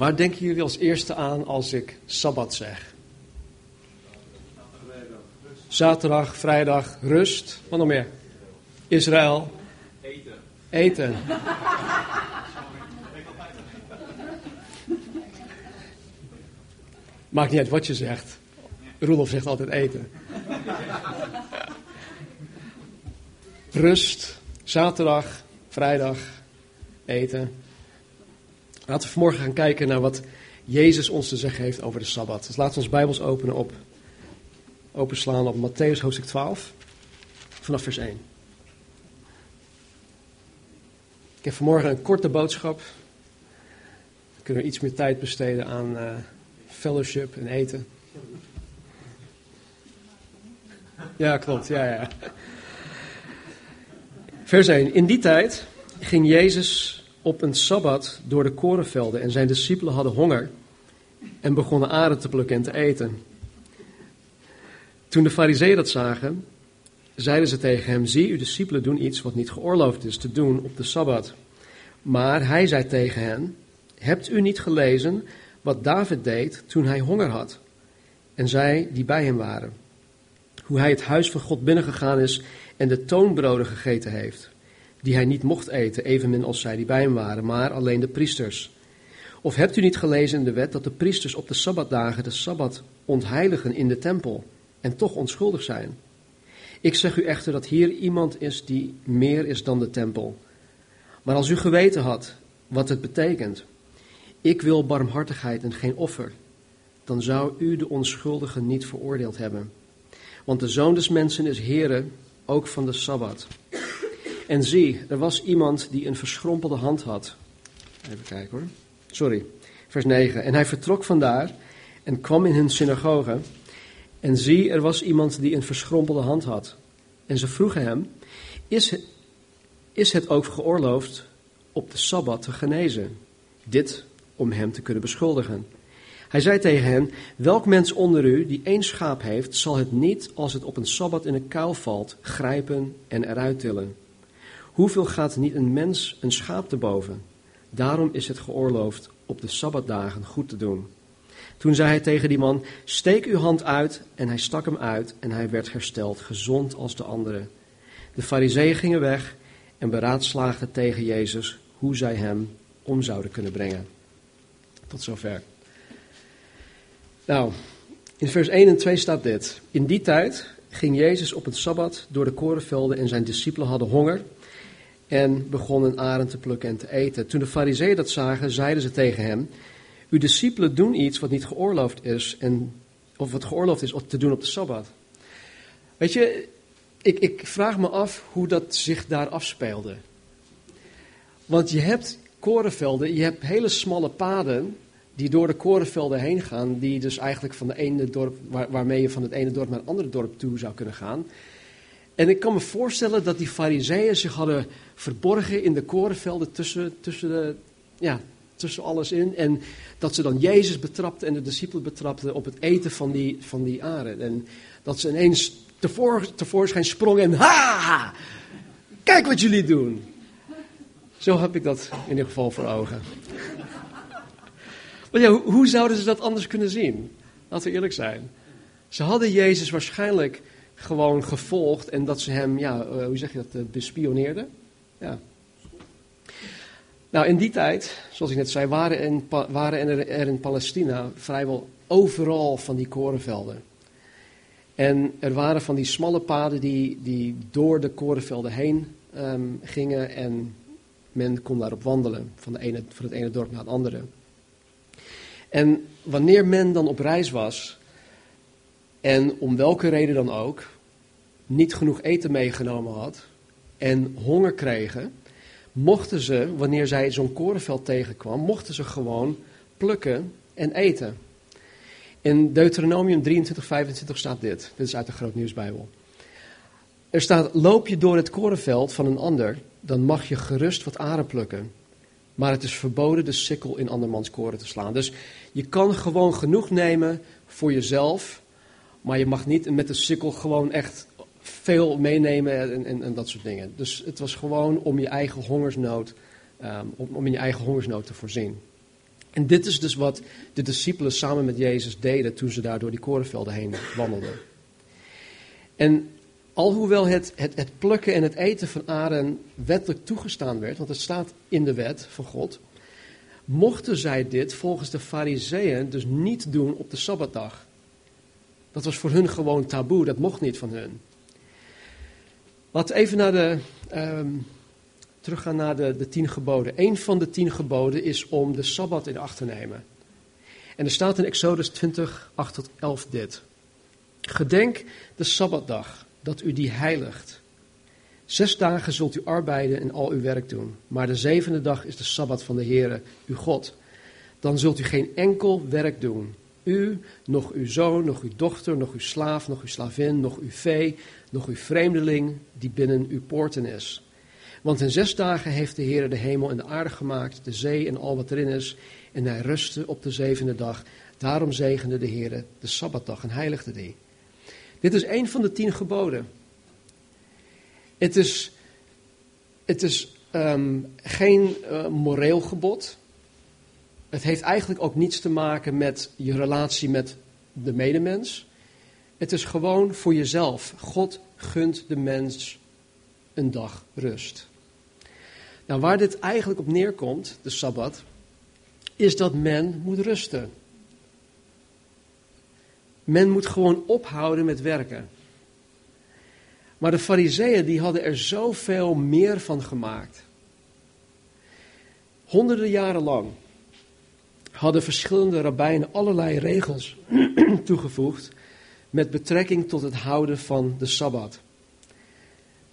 Waar denken jullie als eerste aan als ik Sabbat zeg? Zaterdag, vrijdag, rust. Wat nog meer? Israël. Eten. Eten. Maakt niet uit wat je zegt. Roelof zegt altijd eten. Rust, zaterdag, vrijdag, eten. Laten we vanmorgen gaan kijken naar wat Jezus ons te zeggen heeft over de Sabbat. Dus laten we ons Bijbels openen op, openslaan op Matthäus hoofdstuk 12, vanaf vers 1. Ik heb vanmorgen een korte boodschap. Dan kunnen we iets meer tijd besteden aan uh, fellowship en eten. Ja, klopt. Ja, ja. Vers 1. In die tijd ging Jezus op een sabbat door de korenvelden en zijn discipelen hadden honger en begonnen aren te plukken en te eten. Toen de fariseeën dat zagen, zeiden ze tegen hem, zie, uw discipelen doen iets wat niet geoorloofd is te doen op de Sabbat. Maar hij zei tegen hen, hebt u niet gelezen wat David deed toen hij honger had? En zij die bij hem waren. Hoe hij het huis van God binnengegaan is en de toonbroden gegeten heeft, die hij niet mocht eten, evenmin als zij die bij hem waren, maar alleen de priesters. Of hebt u niet gelezen in de wet dat de priesters op de Sabbatdagen de Sabbat ontheiligen in de tempel en toch onschuldig zijn? Ik zeg u echter dat hier iemand is die meer is dan de tempel. Maar als u geweten had wat het betekent, ik wil barmhartigheid en geen offer, dan zou u de onschuldigen niet veroordeeld hebben. Want de zoon des mensen is Heere ook van de Sabbat. En zie, er was iemand die een verschrompelde hand had. Even kijken hoor. Sorry, vers 9. En hij vertrok vandaar en kwam in hun synagoge. En zie, er was iemand die een verschrompelde hand had. En ze vroegen hem: Is is het ook geoorloofd op de sabbat te genezen? Dit om hem te kunnen beschuldigen. Hij zei tegen hen: Welk mens onder u die één schaap heeft, zal het niet, als het op een sabbat in een kuil valt, grijpen en eruit tillen? Hoeveel gaat niet een mens een schaap te boven? Daarom is het geoorloofd op de sabbatdagen goed te doen. Toen zei hij tegen die man: Steek uw hand uit. En hij stak hem uit en hij werd hersteld, gezond als de anderen. De fariseeën gingen weg en beraadslaagden tegen Jezus hoe zij hem om zouden kunnen brengen. Tot zover. Nou, in vers 1 en 2 staat dit. In die tijd ging Jezus op het Sabbat door de korenvelden en zijn discipelen hadden honger en begonnen arend te plukken en te eten. Toen de fariseeën dat zagen, zeiden ze tegen hem, uw discipelen doen iets wat niet geoorloofd is, en, of wat geoorloofd is te doen op de Sabbat. Weet je, ik, ik vraag me af hoe dat zich daar afspeelde. Want je hebt korenvelden, je hebt hele smalle paden die door de korenvelden heen gaan, die dus eigenlijk van de ene dorp, waar, waarmee je van het ene dorp naar het andere dorp toe zou kunnen gaan. En ik kan me voorstellen dat die fariseeën zich hadden verborgen in de korenvelden tussen, tussen, de, ja, tussen alles in. En dat ze dan Jezus betrapten en de discipelen betrapten op het eten van die, van die aren. En dat ze ineens tevoorschijn sprongen en ha! Kijk wat jullie doen! Zo heb ik dat in ieder geval voor ogen. Maar ja, hoe zouden ze dat anders kunnen zien? Laten we eerlijk zijn. Ze hadden Jezus waarschijnlijk gewoon gevolgd en dat ze hem, ja, uh, hoe zeg je dat, uh, bespioneerden. Ja. Nou, in die tijd, zoals ik net zei, waren, in, waren er, in Palestina vrijwel overal van die korenvelden. En er waren van die smalle paden die, die door de korenvelden heen um, gingen en men kon daarop wandelen, van, de ene, van het ene dorp naar het andere. En wanneer men dan op reis was, en om welke reden dan ook, niet genoeg eten meegenomen had en honger kregen, mochten ze, wanneer zij zo'n korenveld tegenkwam, mochten ze gewoon plukken en eten. In Deuteronomium 23, 25 staat dit. Dit is uit de Groot Nieuwsbijbel. Er staat, loop je door het korenveld van een ander, dan mag je gerust wat aren plukken. Maar het is verboden de sikkel in andermans koren te slaan. Dus je kan gewoon genoeg nemen voor jezelf, maar je mag niet met de sikkel gewoon echt veel meenemen en, en, en dat soort dingen. Dus het was gewoon om je eigen hongersnood, om, om in je eigen hongersnood te voorzien. En dit is dus wat de discipelen samen met Jezus deden toen ze daar door die korenvelden heen wandelden. En alhoewel het, het, het plukken en het eten van aren wettelijk toegestaan werd, want het staat in de wet van God, mochten zij dit volgens de fariseeën dus niet doen op de Sabbatdag. Dat was voor hun gewoon taboe, dat mocht niet van hun. Laten we even naar de, um, teruggaan naar de, de tien geboden. Een van de tien geboden is om de Sabbat in acht te nemen. En er staat in Exodus 20, 8 tot 11 dit. Gedenk de Sabbatdag, dat u die heiligt. Zes dagen zult u arbeiden en al uw werk doen, maar de zevende dag is de Sabbat van de Heere, uw God. Dan zult u geen enkel werk doen. U, nog uw zoon, nog uw dochter, nog uw slaaf, nog uw slavin, nog uw vee, nog uw vreemdeling die binnen uw poorten is. Want in zes dagen heeft de Heer de hemel en de aarde gemaakt, de zee en al wat erin is, en hij rustte op de zevende dag. Daarom zegende de Heer de Sabbatdag en heiligde die. Dit is een van de tien geboden. Het is, het is um, geen uh, moreel gebod. Het heeft eigenlijk ook niets te maken met je relatie met de medemens. Het is gewoon voor jezelf. God gunt de mens een dag rust. Nou, waar dit eigenlijk op neerkomt, de Sabbat, is dat men moet rusten. Men moet gewoon ophouden met werken. Maar de fariseeën die hadden er zoveel meer van gemaakt. Honderden jaren lang hadden verschillende rabbijnen allerlei regels toegevoegd met betrekking tot het houden van de Sabbat.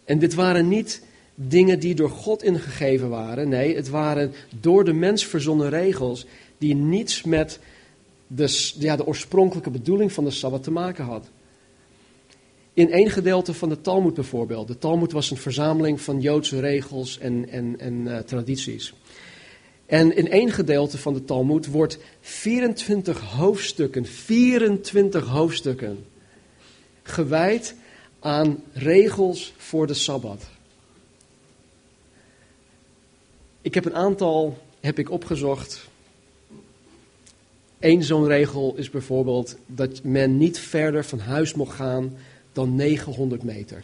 En dit waren niet dingen die door God ingegeven waren. Nee, het waren door de mens verzonnen regels die niets met de, ja, de oorspronkelijke bedoeling van de Sabbat te maken had. In één gedeelte van de Talmud bijvoorbeeld. De Talmud was een verzameling van Joodse regels en, en, en uh, tradities. En in één gedeelte van de Talmud wordt 24 hoofdstukken, 24 hoofdstukken, gewijd aan regels voor de Sabbat. Ik heb een aantal heb ik opgezocht. Eén zo'n regel is bijvoorbeeld dat men niet verder van huis mocht gaan dan 900 meter.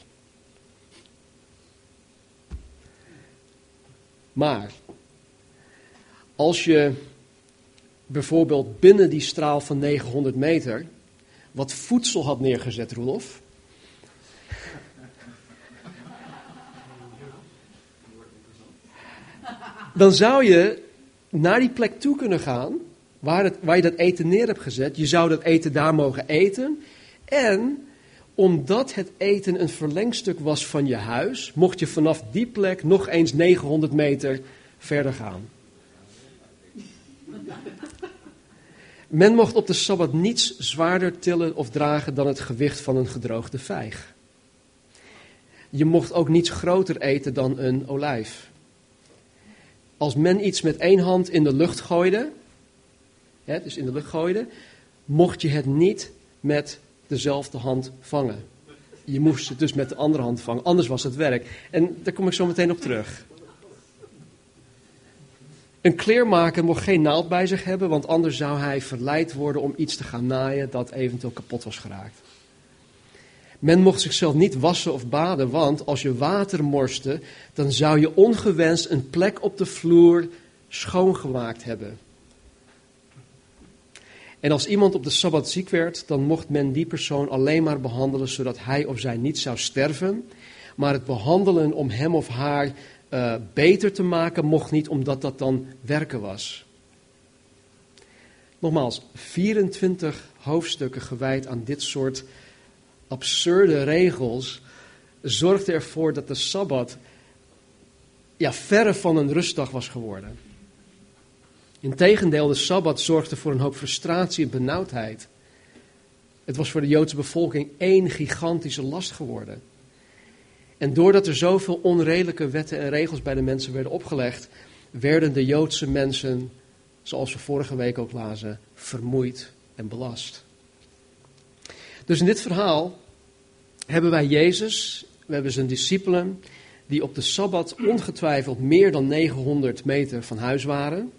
Maar als je bijvoorbeeld binnen die straal van 900 meter wat voedsel had neergezet, Roelof. Dan zou je naar die plek toe kunnen gaan waar, het, waar je dat eten neer hebt gezet. Je zou dat eten daar mogen eten. En omdat het eten een verlengstuk was van je huis, mocht je vanaf die plek nog eens 900 meter verder gaan. Men mocht op de Sabbat niets zwaarder tillen of dragen dan het gewicht van een gedroogde vijg. Je mocht ook niets groter eten dan een olijf. Als men iets met één hand in de lucht gooide, hè, dus in de lucht gooide, mocht je het niet met dezelfde hand vangen. Je moest het dus met de andere hand vangen, anders was het werk. En daar kom ik zo meteen op terug. Een kleermaker mocht geen naald bij zich hebben, want anders zou hij verleid worden om iets te gaan naaien dat eventueel kapot was geraakt. Men mocht zichzelf niet wassen of baden, want als je water morste, dan zou je ongewenst een plek op de vloer schoongemaakt hebben. En als iemand op de Sabbat ziek werd, dan mocht men die persoon alleen maar behandelen zodat hij of zij niet zou sterven. Maar het behandelen om hem of haar uh, beter te maken mocht niet, omdat dat dan werken was. Nogmaals, 24 hoofdstukken gewijd aan dit soort absurde regels zorgde ervoor dat de Sabbat ja, verre van een rustdag was geworden. Integendeel, de Sabbat zorgde voor een hoop frustratie en benauwdheid. Het was voor de Joodse bevolking één gigantische last geworden. En doordat er zoveel onredelijke wetten en regels bij de mensen werden opgelegd, werden de Joodse mensen, zoals we vorige week ook lazen, vermoeid en belast. Dus in dit verhaal hebben wij Jezus, we hebben zijn discipelen, die op de Sabbat ongetwijfeld meer dan 900 meter van huis waren.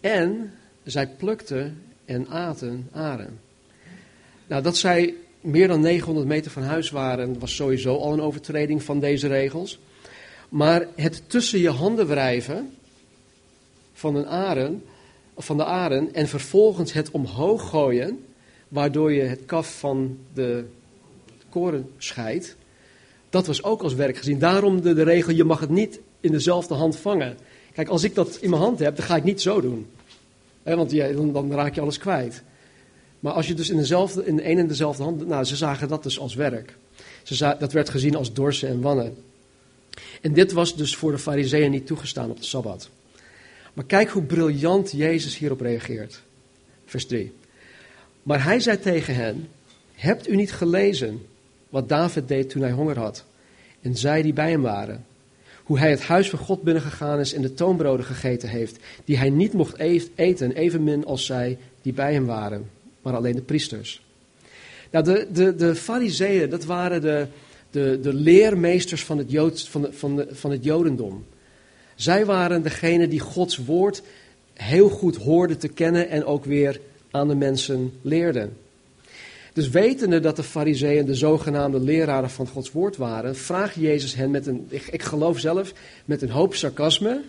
En zij plukten en aten aren. Nou, dat zij meer dan 900 meter van huis waren, was sowieso al een overtreding van deze regels. Maar het tussen je handen wrijven van, een aren, van de aren en vervolgens het omhoog gooien, waardoor je het kaf van de koren scheidt, dat was ook als werk gezien. Daarom de, de regel, je mag het niet in dezelfde hand vangen. Kijk, als ik dat in mijn hand heb, dan ga ik niet zo doen. want dan, dan, raak je alles kwijt. Maar als je dus in, dezelfde, in de een en dezelfde hand, nou, ze zagen dat dus als werk. Ze dat werd gezien als dorsen en wannen. En dit was dus voor de fariseeën niet toegestaan op de Sabbat. Maar kijk hoe briljant Jezus hierop reageert. Vers 3. Maar hij zei tegen hen, hebt u niet gelezen wat David deed toen hij honger had? En zij die bij hem waren. Hoe hij het huis van God binnengegaan is en de toonbroden gegeten heeft, die hij niet mocht eten, evenmin als zij die bij hem waren, maar alleen de priesters. Nou, de, de, de fariseeën, dat waren de, de, de leermeesters van het, Joods, van, de, van, de, van het Jodendom. Zij waren degene die Gods woord heel goed hoorden te kennen en ook weer aan de mensen leerden. Dus wetende dat de fariseeën de zogenaamde leraren van Gods woord waren, vraagt Jezus hen met een, ik, ik geloof zelf, met een hoop sarcasme.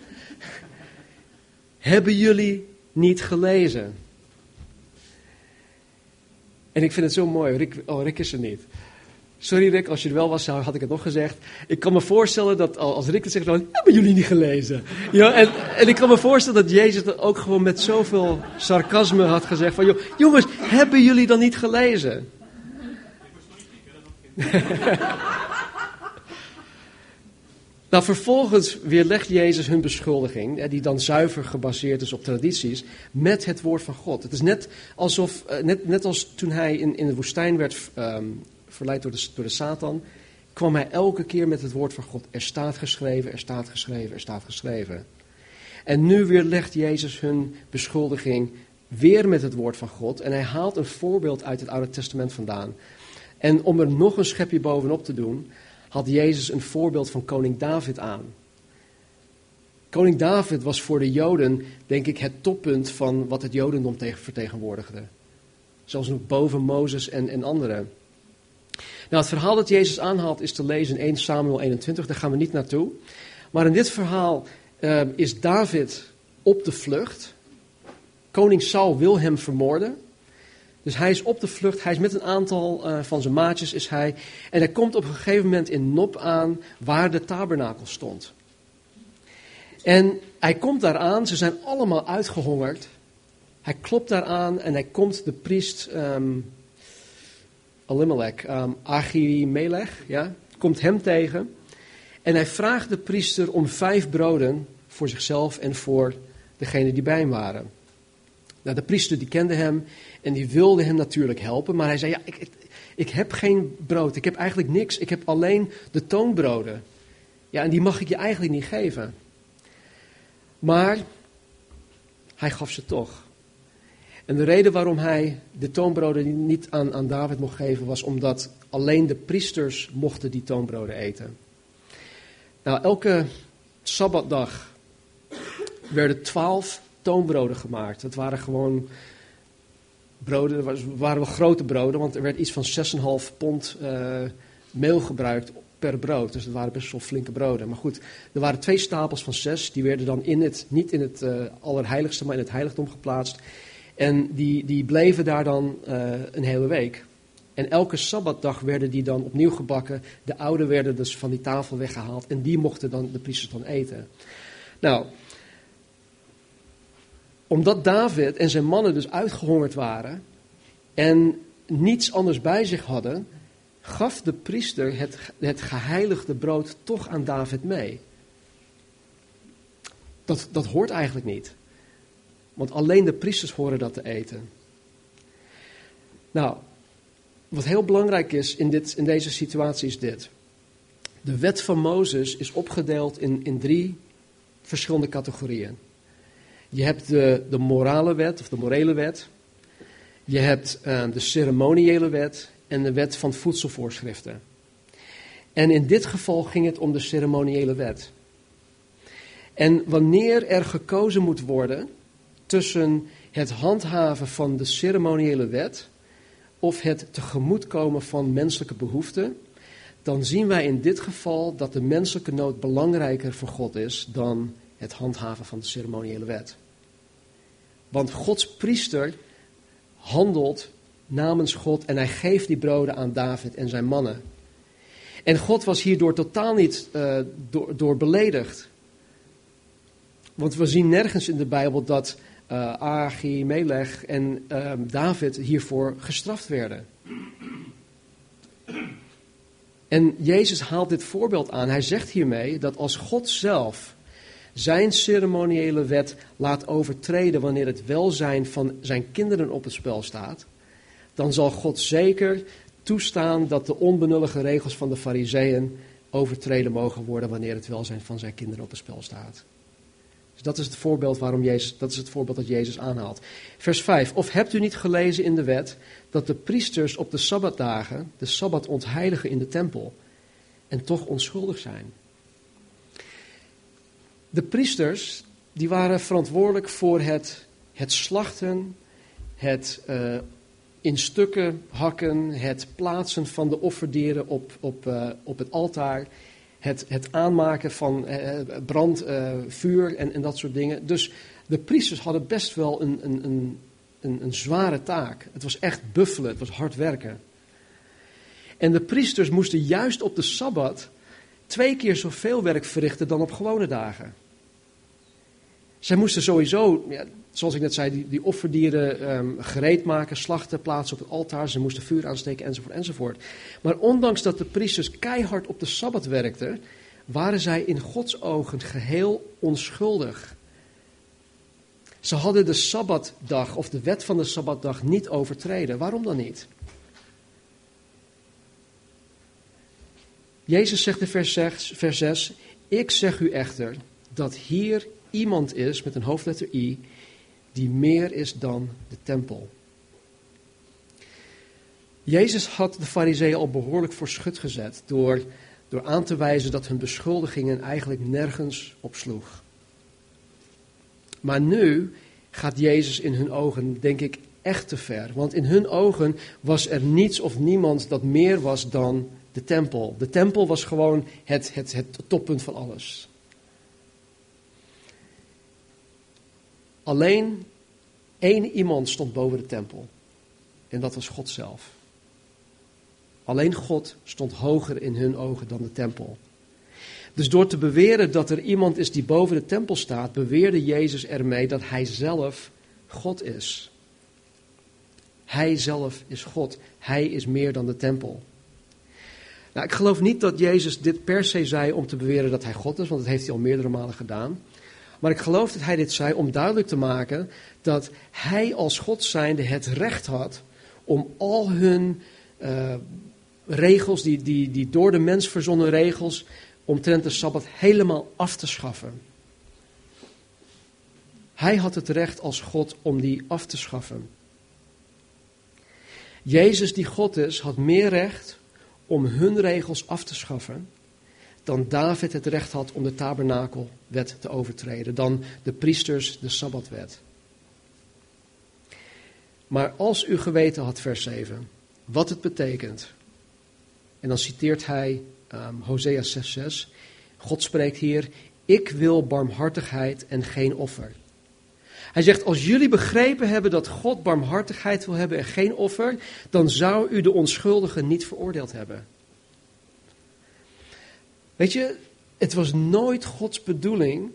Hebben jullie niet gelezen? En ik vind het zo mooi, Rick, oh Rick is er niet. Sorry Rick, als je er wel was, had ik het nog gezegd. Ik kan me voorstellen dat als Rick het zegt, dan hebben jullie niet gelezen. Ja, en, en ik kan me voorstellen dat Jezus dat ook gewoon met zoveel sarcasme had gezegd van, jongens, hebben jullie dan niet gelezen? Nou, vervolgens weerlegt Jezus hun beschuldiging, die dan zuiver gebaseerd is op tradities, met het woord van God. Het is net alsof, eh, net, net als toen hij in, in de woestijn werd um, verleid door de, door de Satan, kwam hij elke keer met het woord van God. Er staat geschreven, er staat geschreven, er staat geschreven. En nu weer legt Jezus hun beschuldiging weer met het woord van God. En hij haalt een voorbeeld uit het Oude Testament vandaan. En om er nog een schepje bovenop te doen, had Jezus een voorbeeld van koning David aan. Koning David was voor de Joden, denk ik, het toppunt van wat het Jodendom vertegenwoordigde. Zelfs nog boven Mozes en, en anderen. Nou, het verhaal dat Jezus aanhaalt is te lezen in 1 Samuel 21, daar gaan we niet naartoe. Maar in dit verhaal uh, is David op de vlucht. Koning Saul wil hem vermoorden. Dus hij is op de vlucht, hij is met een aantal uh, van zijn maatjes is hij. En hij komt op een gegeven moment in Nop aan waar de tabernakel stond. En hij komt daar aan, ze zijn allemaal uitgehongerd. Hij klopt daar aan en hij komt de priest um, Elimelech, um, Achimelech, ja, komt hem tegen. En hij vraagt de priester om vijf broden voor zichzelf en voor degene die bij hem waren. Nou, de priester die kende hem en die wilde hem natuurlijk helpen, maar hij zei, ja, ik, ik, heb geen brood, ik heb eigenlijk niks, ik heb alleen de toonbroden. Ja, en die mag ik je eigenlijk niet geven. Maar hij gaf ze toch. En de reden waarom hij de toonbroden niet aan, aan David mocht geven, was omdat alleen de priesters mochten die toonbroden eten. Nou, elke sabbatdag werden twaalf toonbroden gemaakt. Het waren gewoon broden, het waren wel grote broden, want er werd iets van 6,5 pond uh, meel gebruikt per brood. Dus het waren best wel flinke broden. Maar goed, er waren twee stapels van zes, die werden dan in het, niet in het uh, allerheiligste, maar in het heiligdom geplaatst. En die, die bleven daar dan uh, een hele week. En elke sabbatdag werden die dan opnieuw gebakken. De oude werden dus van die tafel weggehaald. En die mochten dan de priesters dan eten. Nou, omdat David en zijn mannen dus uitgehongerd waren. En niets anders bij zich hadden. Gaf de priester het, het geheiligde brood toch aan David mee. Dat, dat hoort eigenlijk niet. Want alleen de priesters horen dat te eten. Nou, wat heel belangrijk is in, dit, in deze situatie is dit. De wet van Mozes is opgedeeld in, in drie verschillende categorieën. Je hebt de, de morale wet of de morele wet. Je hebt uh, de ceremoniële wet en de wet van voedselvoorschriften. En in dit geval ging het om de ceremoniële wet. En wanneer er gekozen moet worden tussen het handhaven van de ceremoniële wet of het tegemoetkomen van menselijke behoeften, dan zien wij in dit geval dat de menselijke nood belangrijker voor God is dan het handhaven van de ceremoniële wet. Want Gods priester handelt namens God en hij geeft die broden aan David en zijn mannen. En God was hierdoor totaal niet uh, door, door, beledigd. Want we zien nergens in de Bijbel dat uh, Agi, Melech en uh, David hiervoor gestraft werden. En Jezus haalt dit voorbeeld aan. Hij zegt hiermee dat als God zelf zijn ceremoniële wet laat overtreden wanneer het welzijn van zijn kinderen op het spel staat, dan zal God zeker toestaan dat de onbenullige regels van de fariseeën overtreden mogen worden wanneer het welzijn van zijn kinderen op het spel staat. Dus dat is het voorbeeld waarom Jezus, dat is het voorbeeld dat Jezus aanhaalt. Vers 5. Of hebt u niet gelezen in de wet dat de priesters op de sabbatdagen de sabbat ontheiligen in de tempel en toch onschuldig zijn? De priesters die waren verantwoordelijk voor het, het slachten, het uh, in stukken hakken, het plaatsen van de offerdieren op, op, uh, op het altaar, het, het aanmaken van uh, brand, vuur en, en dat soort dingen. Dus de priesters hadden best wel een, een, een, een zware taak. Het was echt buffelen, het was hard werken. En de priesters moesten juist op de Sabbat twee keer zoveel werk verrichten dan op gewone dagen. Zij moesten sowieso, ja, zoals ik net zei, die, die offerdieren um, gereed maken, slachten, plaatsen op het altaar. Ze moesten vuur aansteken, enzovoort, enzovoort. Maar ondanks dat de priesters keihard op de Sabbat werkten, waren zij in Gods ogen geheel onschuldig. Ze hadden de Sabbatdag of de wet van de Sabbatdag niet overtreden. Waarom dan niet? Jezus zegt in vers 6, vers 6 Ik zeg u echter dat hier iemand is met een hoofdletter I die meer is dan de tempel. Jezus had de fariseeën al behoorlijk voor schut gezet door, door aan te wijzen dat hun beschuldigingen eigenlijk nergens op sloeg. Maar nu gaat Jezus in hun ogen, denk ik, echt te ver. Want in hun ogen was er niets of niemand dat meer was dan de tempel. De tempel was gewoon het, het, het toppunt van alles. Alleen één iemand stond boven de tempel. En dat was God zelf. Alleen God stond hoger in hun ogen dan de tempel. Dus door te beweren dat er iemand is die boven de tempel staat, beweerde Jezus ermee dat hij zelf God is. Hij zelf is God. Hij is meer dan de tempel. Nou, ik geloof niet dat Jezus dit per se zei om te beweren dat hij God is, want dat heeft hij al meerdere malen gedaan. Maar ik geloof dat hij dit zei om duidelijk te maken dat hij als God zijnde het recht had om al hun uh, regels, die, die, die door de mens verzonnen regels, omtrent de Sabbat helemaal af te schaffen. Hij had het recht als God om die af te schaffen. Jezus, die God is, had meer recht om hun regels af te schaffen dan David het recht had om de tabernakelwet te overtreden, dan de priesters de Sabbatwet. Maar als u geweten had, vers 7, wat het betekent, en dan citeert hij um, Hosea 6:6, God spreekt hier, ik wil barmhartigheid en geen offer. Hij zegt, als jullie begrepen hebben dat God barmhartigheid wil hebben en geen offer, dan zou u de onschuldigen niet veroordeeld hebben. Weet je, het was nooit Gods bedoeling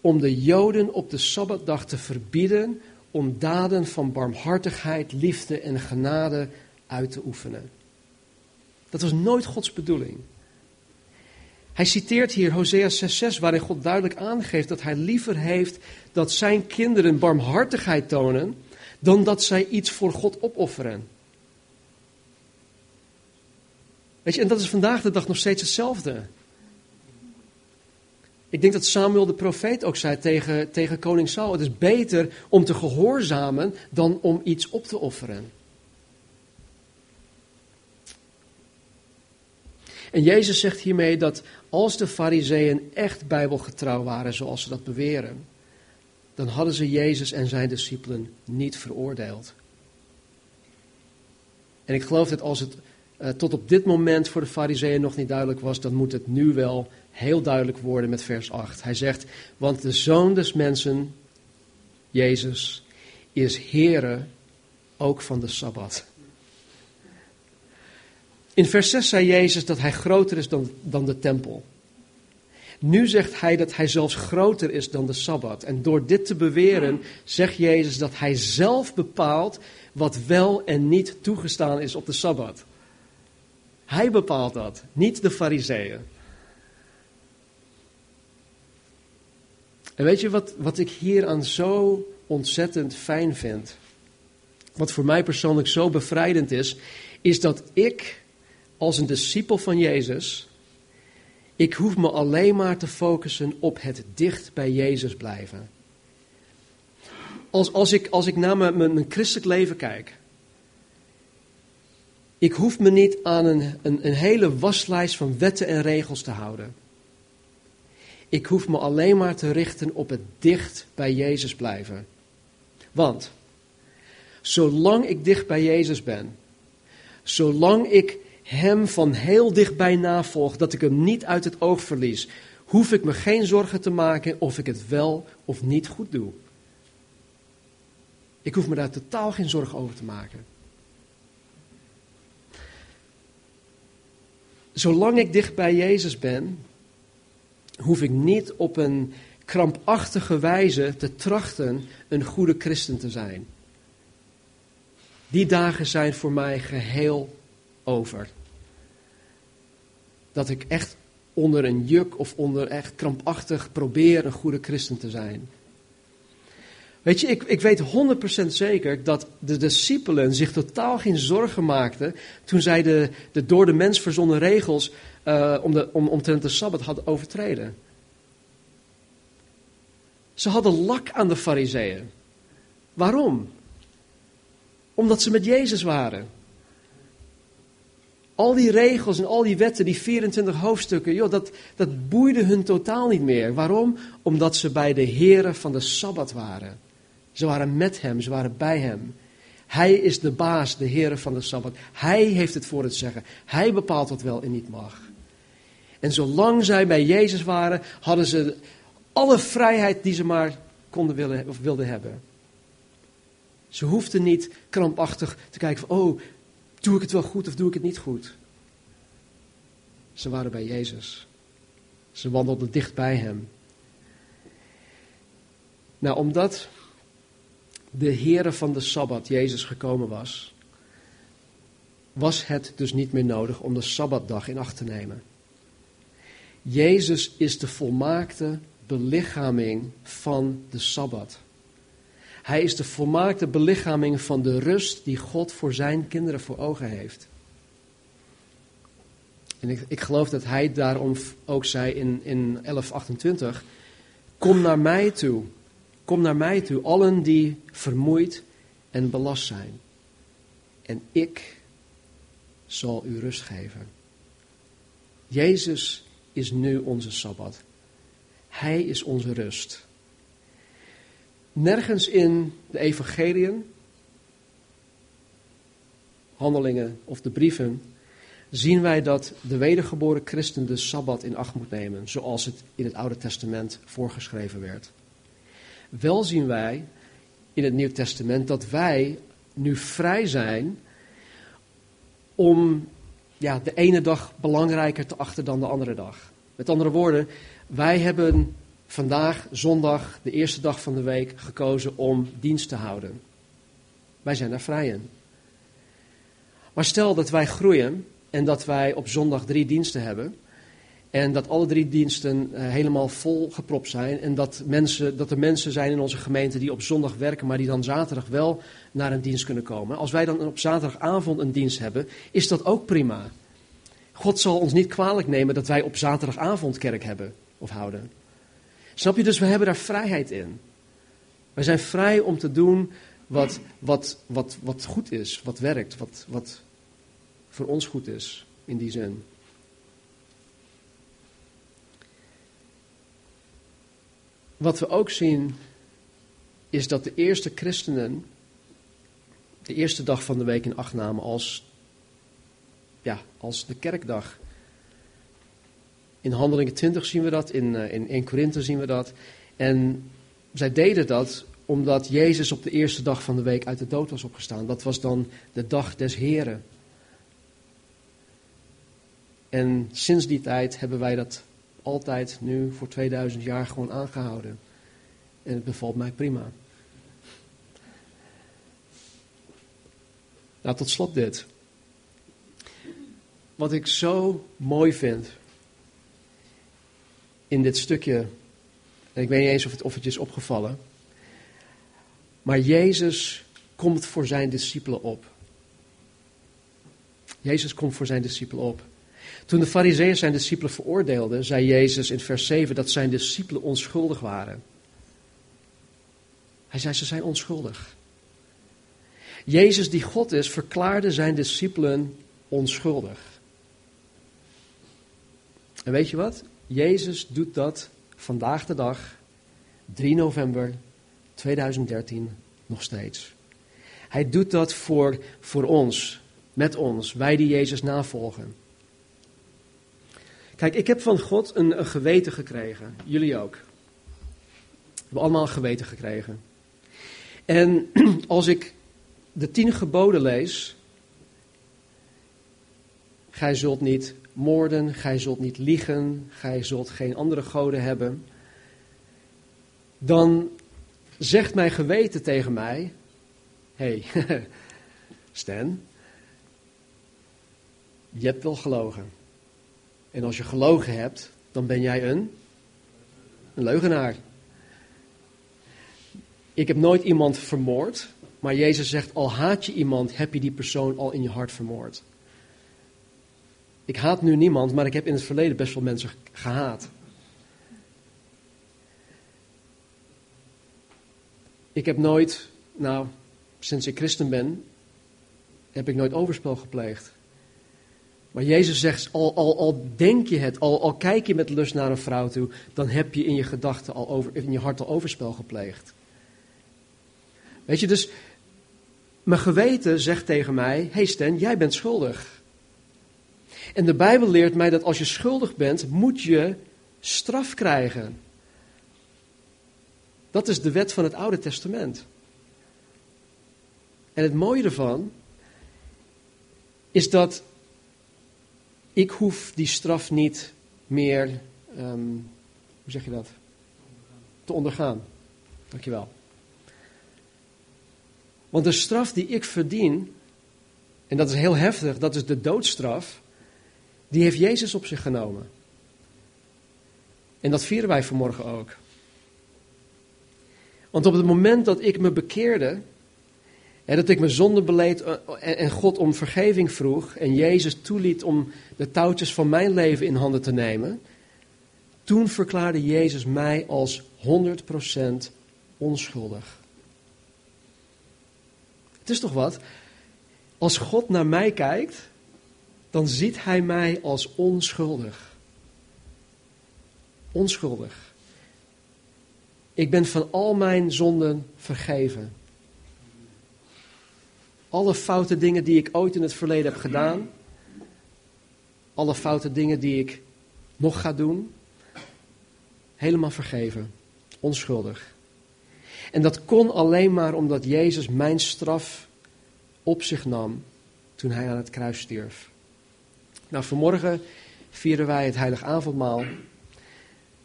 om de Joden op de Sabbatdag te verbieden om daden van barmhartigheid, liefde en genade uit te oefenen. Dat was nooit Gods bedoeling. Hij citeert hier Hosea 6:6, waarin God duidelijk aangeeft dat hij liever heeft dat zijn kinderen barmhartigheid tonen, dan dat zij iets voor God opofferen. Weet je, en dat is vandaag de dag nog steeds hetzelfde. Ik denk dat Samuel de profeet ook zei tegen, tegen koning Saul: Het is beter om te gehoorzamen dan om iets op te offeren. En Jezus zegt hiermee dat als de Fariseeën echt bijbelgetrouw waren zoals ze dat beweren, dan hadden ze Jezus en zijn discipelen niet veroordeeld. En ik geloof dat als het uh, tot op dit moment voor de fariseeën nog niet duidelijk was, dan moet het nu wel heel duidelijk worden met vers 8. Hij zegt, want de zoon des mensen, Jezus, is Heere ook van de Sabbat. In vers 6 zei Jezus dat hij groter is dan, dan de tempel. Nu zegt hij dat hij zelfs groter is dan de Sabbat. En door dit te beweren zegt Jezus dat hij zelf bepaalt wat wel en niet toegestaan is op de Sabbat. Hij bepaalt dat, niet de Fariseeën. En weet je wat, wat ik hier aan zo ontzettend fijn vind? Wat voor mij persoonlijk zo bevrijdend is, is dat ik als een discipel van Jezus, ik hoef me alleen maar te focussen op het dicht bij Jezus blijven. Als, als, ik, als ik naar mijn, mijn, mijn christelijk leven kijk, ik hoef me niet aan een, een, een hele waslijst van wetten en regels te houden. Ik hoef me alleen maar te richten op het dicht bij Jezus blijven. Want zolang ik dicht bij Jezus ben, zolang ik Hem van heel dichtbij navolg, dat ik Hem niet uit het oog verlies, hoef ik me geen zorgen te maken of ik het wel of niet goed doe. Ik hoef me daar totaal geen zorgen over te maken. Zolang ik dicht bij Jezus ben, hoef ik niet op een krampachtige wijze te trachten een goede christen te zijn. Die dagen zijn voor mij geheel over. Dat ik echt onder een juk of onder echt krampachtig probeer een goede christen te zijn. Weet je, ik, ik weet 100% zeker dat de discipelen zich totaal geen zorgen maakten toen zij de, de door de mens verzonnen regels uh, om de, om, omtrent de Sabbat hadden overtreden. Ze hadden lak aan de fariseeën. Waarom? Omdat ze met Jezus waren. Al die regels en al die wetten, die 24 hoofdstukken, joh, dat, dat boeide hun totaal niet meer. Waarom? Omdat ze bij de heren van de Sabbat waren. Ze waren met hem, ze waren bij hem. Hij is de baas, de Heer van de Sabbat. Hij heeft het voor het zeggen. Hij bepaalt wat wel en niet mag. En zolang zij bij Jezus waren, hadden ze alle vrijheid die ze maar konden willen, of wilden hebben. Ze hoefden niet krampachtig te kijken van, oh, doe ik het wel goed of doe ik het niet goed? Ze waren bij Jezus. Ze wandelden dicht bij hem. Nou, omdat de Heere van de Sabbat, Jezus, gekomen was, was het dus niet meer nodig om de Sabbatdag in acht te nemen. Jezus is de volmaakte belichaming van de Sabbat. Hij is de volmaakte belichaming van de rust die God voor zijn kinderen voor ogen heeft. En ik, ik geloof dat hij daarom ook zei in, in 1128, kom naar mij toe Kom naar mij toe, allen die vermoeid en belast zijn. En ik zal u rust geven. Jezus is nu onze Sabbat. Hij is onze rust. Nergens in de evangeliën, handelingen of de brieven zien wij dat de wedergeboren christen de Sabbat in acht moet nemen, zoals het in het Oude Testament voorgeschreven werd. Wel zien wij in het Nieuw Testament dat wij nu vrij zijn om ja, de ene dag belangrijker te achten dan de andere dag. Met andere woorden, wij hebben vandaag, zondag, de eerste dag van de week, gekozen om dienst te houden. Wij zijn daar vrij in. Maar stel dat wij groeien en dat wij op zondag drie diensten hebben, en dat alle drie diensten uh, helemaal vol gepropt zijn. En dat, mensen, dat er mensen zijn in onze gemeente die op zondag werken, maar die dan zaterdag wel naar een dienst kunnen komen. Als wij dan op zaterdagavond een dienst hebben, is dat ook prima. God zal ons niet kwalijk nemen dat wij op zaterdagavond kerk hebben of houden. Snap je? Dus we hebben daar vrijheid in. Wij zijn vrij om te doen wat, wat, wat, wat goed is, wat werkt, wat, wat voor ons goed is in die zin. Wat we ook zien is dat de eerste christenen de eerste dag van de week in acht namen als, ja, als de kerkdag. In Handelingen 20 zien we dat, in, uh, in 1 Korinthe zien we dat. En zij deden dat omdat Jezus op de eerste dag van de week uit de dood was opgestaan. Dat was dan de dag des Heren. En sinds die tijd hebben wij dat altijd nu voor 2000 jaar gewoon aangehouden. En het bevalt mij prima. Nou, tot slot dit. Wat ik zo mooi vind in dit stukje, en ik weet niet eens of het, of het is opgevallen, maar Jezus komt voor zijn discipelen op. Jezus komt voor zijn discipelen op. Toen de fariseeën zijn discipelen veroordeelden, zei Jezus in vers 7 dat zijn discipelen onschuldig waren. Hij zei ze zijn onschuldig. Jezus die God is, verklaarde zijn discipelen onschuldig. En weet je wat? Jezus doet dat vandaag de dag, 3 november 2013, nog steeds. Hij doet dat voor, voor ons, met ons, wij die Jezus navolgen. Kijk, ik heb van God een, geweten gekregen. Jullie ook. We hebben allemaal een geweten gekregen. En als ik de tien geboden lees. Gij zult niet moorden, gij zult niet liegen, gij zult geen andere goden hebben. Dan zegt mijn geweten tegen mij: Hé, hey, Stan, je hebt wel gelogen. En als je gelogen hebt, dan ben jij een, een leugenaar. Ik heb nooit iemand vermoord, maar Jezus zegt, al haat je iemand, heb je die persoon al in je hart vermoord. Ik haat nu niemand, maar ik heb in het verleden best wel mensen gehaat. Ik heb nooit, nou, sinds ik christen ben, heb ik nooit overspel gepleegd. Maar Jezus zegt, al, al, al denk je het, al, al kijk je met lust naar een vrouw toe, dan heb je in je gedachten al over, in je hart al overspel gepleegd. Weet je, dus mijn geweten zegt tegen mij: hey Stan, jij bent schuldig. En de Bijbel leert mij dat als je schuldig bent, moet je straf krijgen. Dat is de wet van het Oude Testament. En het mooie ervan is dat ik hoef die straf niet meer, um, hoe zeg je dat, te ondergaan. Dankjewel. Want de straf die ik verdien, en dat is heel heftig, dat is de doodstraf, die heeft Jezus op zich genomen. En dat vieren wij vanmorgen ook. Want op het moment dat ik me bekeerde, en dat ik mijn zonde beleed eh, en God om vergeving vroeg en Jezus toeliet om de touwtjes van mijn leven in handen te nemen, toen verklaarde Jezus mij als 100% onschuldig. Het is toch wat? Als God naar mij kijkt, dan ziet Hij mij als onschuldig. Onschuldig. Ik ben van al mijn zonden vergeven. Alle foute dingen die ik ooit in het verleden heb gedaan, alle foute dingen die ik nog ga doen, helemaal vergeven. Onschuldig. En dat kon alleen maar omdat Jezus mijn straf op zich nam toen hij aan het kruis stierf. Nou, vanmorgen vieren wij het heilig avondmaal.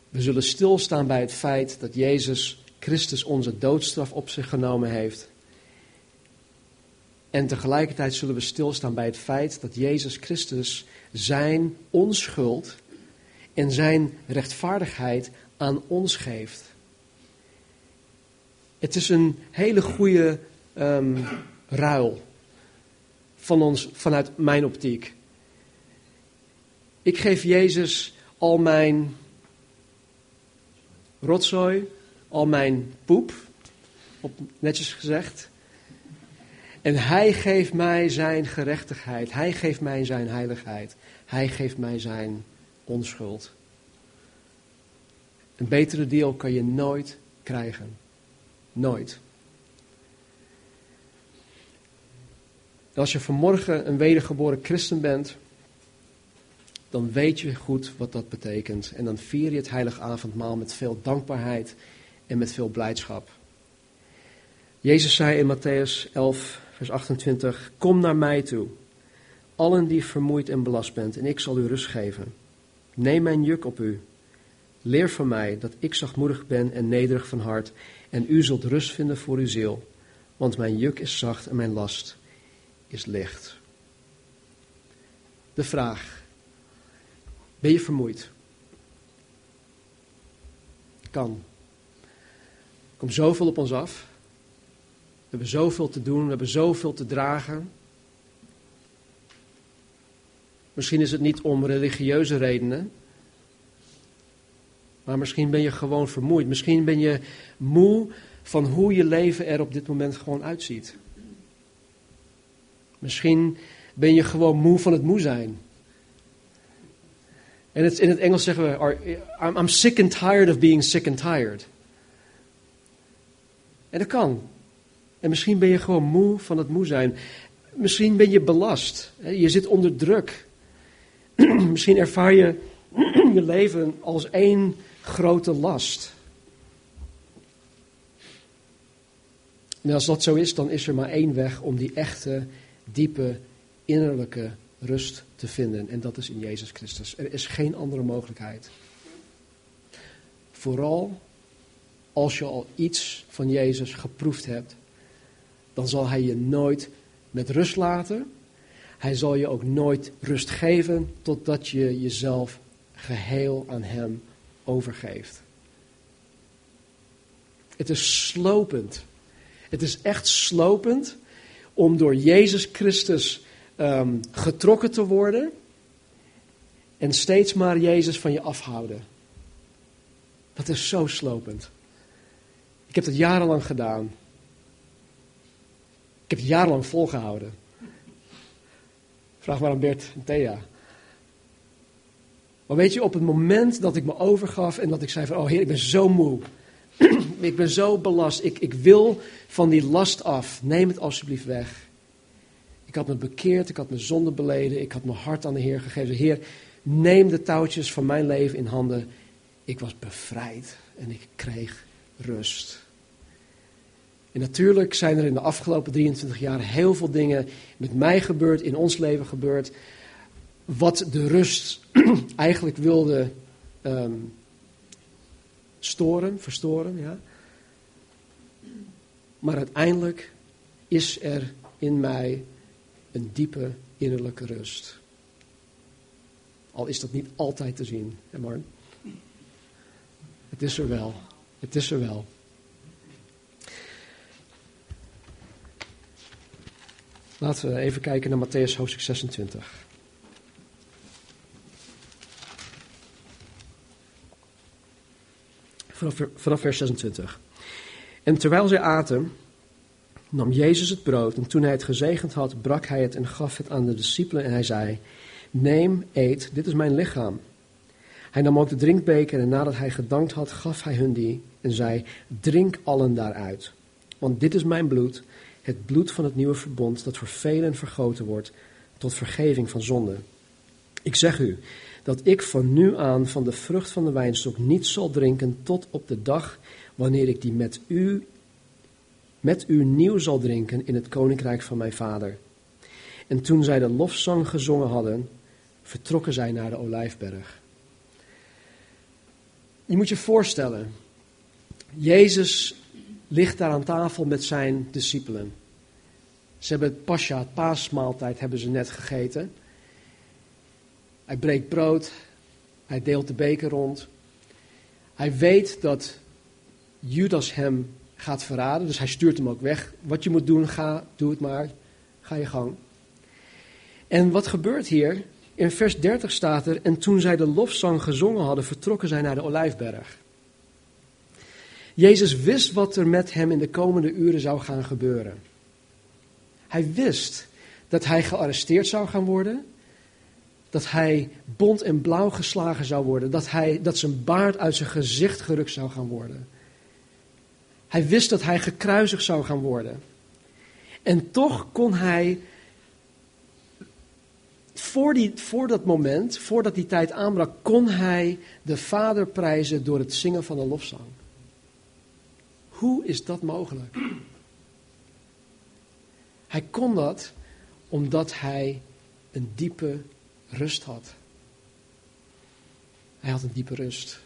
We zullen stilstaan bij het feit dat Jezus Christus onze doodstraf op zich genomen heeft. En tegelijkertijd zullen we stilstaan bij het feit dat Jezus Christus zijn onschuld en zijn rechtvaardigheid aan ons geeft. Het is een hele goede um, ruil van ons, vanuit mijn optiek. Ik geef Jezus al mijn rotzooi, al mijn poep, op, netjes gezegd. En hij geeft mij zijn gerechtigheid. Hij geeft mij zijn heiligheid. Hij geeft mij zijn onschuld. Een betere deal kan je nooit krijgen. Nooit. Als je vanmorgen een wedergeboren christen bent, dan weet je goed wat dat betekent. En dan vier je het heilige avondmaal met veel dankbaarheid en met veel blijdschap. Jezus zei in Matthäus 11, vers 28, Kom naar mij toe, allen die vermoeid en belast bent, en ik zal u rust geven. Neem mijn juk op u. Leer van mij dat ik zachtmoedig ben en nederig van hart, en u zult rust vinden voor uw ziel, want mijn juk is zacht en mijn last is licht. De vraag, ben je vermoeid? Kan. Er komt zoveel op ons af. We hebben zoveel te doen, we hebben zoveel te dragen. Misschien is het niet om religieuze redenen, maar misschien ben je gewoon vermoeid. Misschien ben je moe van hoe je leven er op dit moment gewoon uitziet. Misschien ben je gewoon moe van het moe zijn. En het, in het Engels zeggen we, I'm, I'm sick and tired of being sick and tired. En dat kan. En misschien ben je gewoon moe van het moe zijn. Misschien ben je belast. Je zit onder druk. misschien ervaar je je leven als één grote last. En als dat zo is, dan is er maar één weg om die echte, diepe, innerlijke rust te vinden. En dat is in Jezus Christus. Er is geen andere mogelijkheid. Vooral als je al iets van Jezus geproefd hebt, dan zal Hij je nooit met rust laten. Hij zal je ook nooit rust geven totdat je jezelf geheel aan Hem overgeeft. Het is slopend. Het is echt slopend om door Jezus Christus um, getrokken te worden en steeds maar Jezus van je afhouden. Dat is zo slopend. Ik heb dat jarenlang gedaan. Ik heb het jarenlang volgehouden. Vraag maar aan Bert en Thea. Maar weet je, op het moment dat ik me overgaf en dat ik zei van, oh heer, ik ben zo moe. ik ben zo belast. Ik, ik wil van die last af. Neem het alsjeblieft weg. Ik had me bekeerd, ik had mijn zonde beleden, ik had mijn hart aan de Heer gegeven. Heer, neem de touwtjes van mijn leven in handen. Ik was bevrijd en ik kreeg rust. En natuurlijk zijn er in de afgelopen 23 jaar heel veel dingen met mij gebeurd, in ons leven gebeurd, wat de rust eigenlijk wilde um, storen, verstoren. Ja. Maar uiteindelijk is er in mij een diepe innerlijke rust. Al is dat niet altijd te zien, hè Marn? Het is er wel. Het is er wel. Laten we even kijken naar Matthäus hoofdstuk 26. Vanaf, vers 26. En terwijl zij aten, nam Jezus het brood en toen hij het gezegend had, brak hij het en gaf het aan de discipelen en hij zei, neem, eet, dit is mijn lichaam. Hij nam ook de drinkbeker en nadat hij gedankt had, gaf hij hun die en zei, drink allen daaruit. Want dit is mijn bloed, het bloed van het nieuwe verbond, dat voor velen vergoten wordt tot vergeving van zonden. Ik zeg u dat ik van nu aan van de vrucht van de wijnstok niet zal drinken tot op de dag wanneer ik die met u met u nieuw zal drinken in het koninkrijk van mijn vader. En toen zij de lofzang gezongen hadden, vertrokken zij naar de olijfberg. Je moet je voorstellen, Jezus ligt daar aan tafel met zijn discipelen. Ze hebben het pascha, het paasmaaltijd, hebben ze net gegeten. Hij breekt brood, hij deelt de beker rond. Hij weet dat Judas hem gaat verraden. Dus hij stuurt hem ook weg. Wat je moet doen, ga, doe het maar. Ga je gang. En wat gebeurt hier? In vers 30 staat er, en toen zij de lofzang gezongen hadden, vertrokken zij naar de Olijfberg. Jezus wist wat er met hem in de komende uren zou gaan gebeuren. Hij wist dat hij gearresteerd zou gaan worden, dat hij bont en blauw geslagen zou worden, dat, hij, dat zijn baard uit zijn gezicht gerukt zou gaan worden. Hij wist dat hij gekruisigd zou gaan worden. En toch kon hij, voor, die, voor dat moment, voordat die tijd aanbrak, kon hij de Vader prijzen door het zingen van een lofzang. Hoe is dat mogelijk? Hij kon dat omdat hij een diepe rust had. Hij had een diepe rust.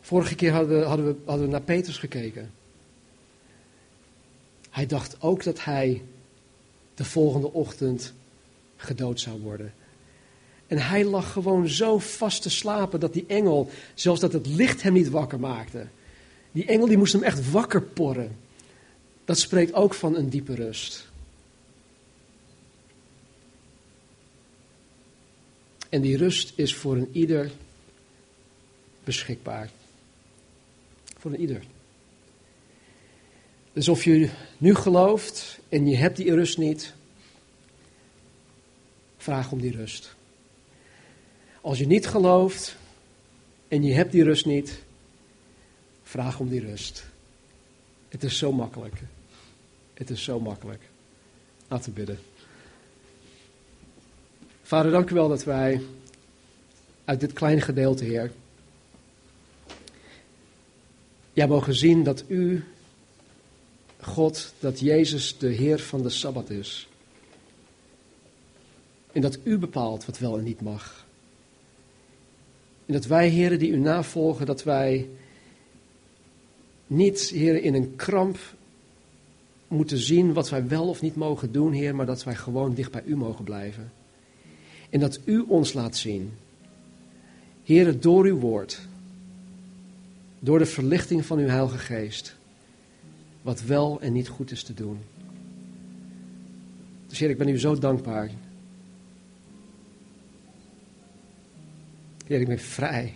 Vorige keer hadden we, hadden we, hadden we naar Petrus gekeken. Hij dacht ook dat hij de volgende ochtend gedood zou worden. En hij lag gewoon zo vast te slapen dat die engel, zelfs dat het licht hem niet wakker maakte. Die engel die moest hem echt wakker porren. Dat spreekt ook van een diepe rust. En die rust is voor een ieder beschikbaar. Voor een ieder. Dus of je nu gelooft en je hebt die rust niet, vraag om die rust. Als je niet gelooft en je hebt die rust niet, vraag om die rust. Het is zo makkelijk. Het is zo makkelijk. Laten we bidden. Vader, dank u wel dat wij uit dit kleine gedeelte, Heer, ja, mogen zien dat u, God, dat Jezus de Heer van de Sabbat is. En dat u bepaalt wat wel en niet mag. En dat wij, heren, die u navolgen, dat wij niet, heren, in een kramp moeten zien wat wij wel of niet mogen doen, Heer, maar dat wij gewoon dicht bij u mogen blijven. En dat u ons laat zien, Heer, door uw woord, door de verlichting van uw Heilige Geest, wat wel en niet goed is te doen. Dus Heer, ik ben u zo dankbaar. Heer, ik ben vrij.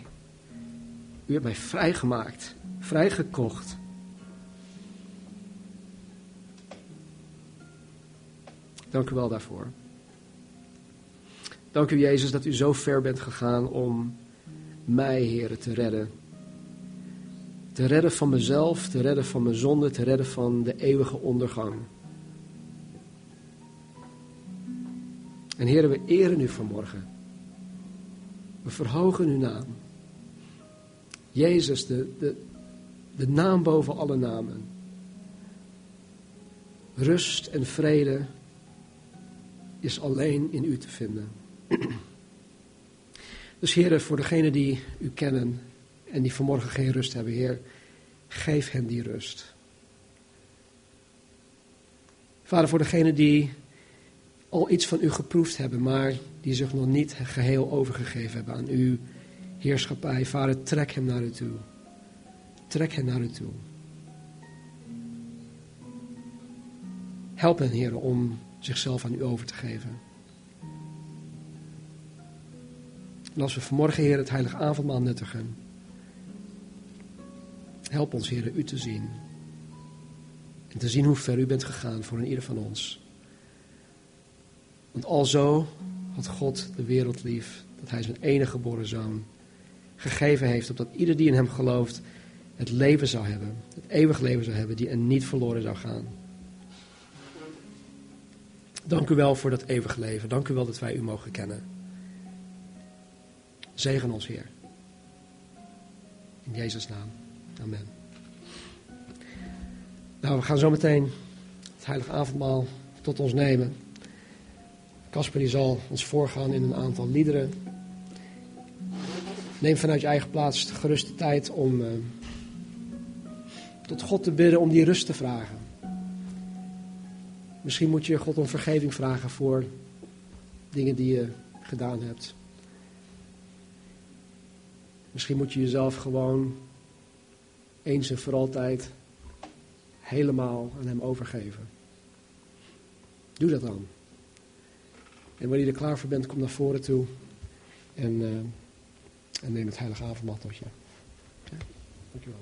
U hebt mij vrijgemaakt, vrijgekocht. Dank u wel daarvoor. Dank u, Jezus, dat u zo ver bent gegaan om mij, Heer, te redden. Te redden van mezelf, te redden van mijn zonde, te redden van de eeuwige ondergang. En Heer, we eren u vanmorgen. We verhogen uw naam. Jezus, de, de, de naam boven alle namen. Rust en vrede is alleen in u te vinden. Dus Heer, voor degenen die u kennen en die vanmorgen geen rust hebben, Heer, geef hen die rust. Vader, voor degenen die al iets van u geproefd hebben, maar die zich nog niet geheel overgegeven hebben aan uw heerschappij, Vader, trek hem naar u toe. Trek hem naar u toe. Help hen, Heer, om zichzelf aan u over te geven. En als we vanmorgen, Heer, het heilige avondmaal nuttigen, help ons, Heer, u te zien. En te zien hoe ver u bent gegaan voor een ieder van ons. Want alzo had God de wereld lief, dat hij zijn enige geboren zoon gegeven heeft, opdat ieder die in hem gelooft het leven zou hebben, het eeuwig leven zou hebben, die en niet verloren zou gaan. Dank u wel voor dat eeuwig leven. Dank u wel dat wij u mogen kennen. Zegen ons, Heer. In Jezus' naam. Amen. Nou, we gaan zo meteen het heilige avondmaal tot ons nemen. Casper die zal ons voorgaan in een aantal liederen. Neem vanuit je eigen plaats de geruste tijd om uh, tot God te bidden, om die rust te vragen. Misschien moet je God om vergeving vragen voor dingen die je gedaan hebt. Misschien moet je jezelf gewoon eens en voor altijd helemaal aan Hem overgeven. Doe dat dan. En wanneer je er klaar voor bent, kom naar voren toe en, uh, en neem het heilige avondmaal tot je. Ja, dankjewel.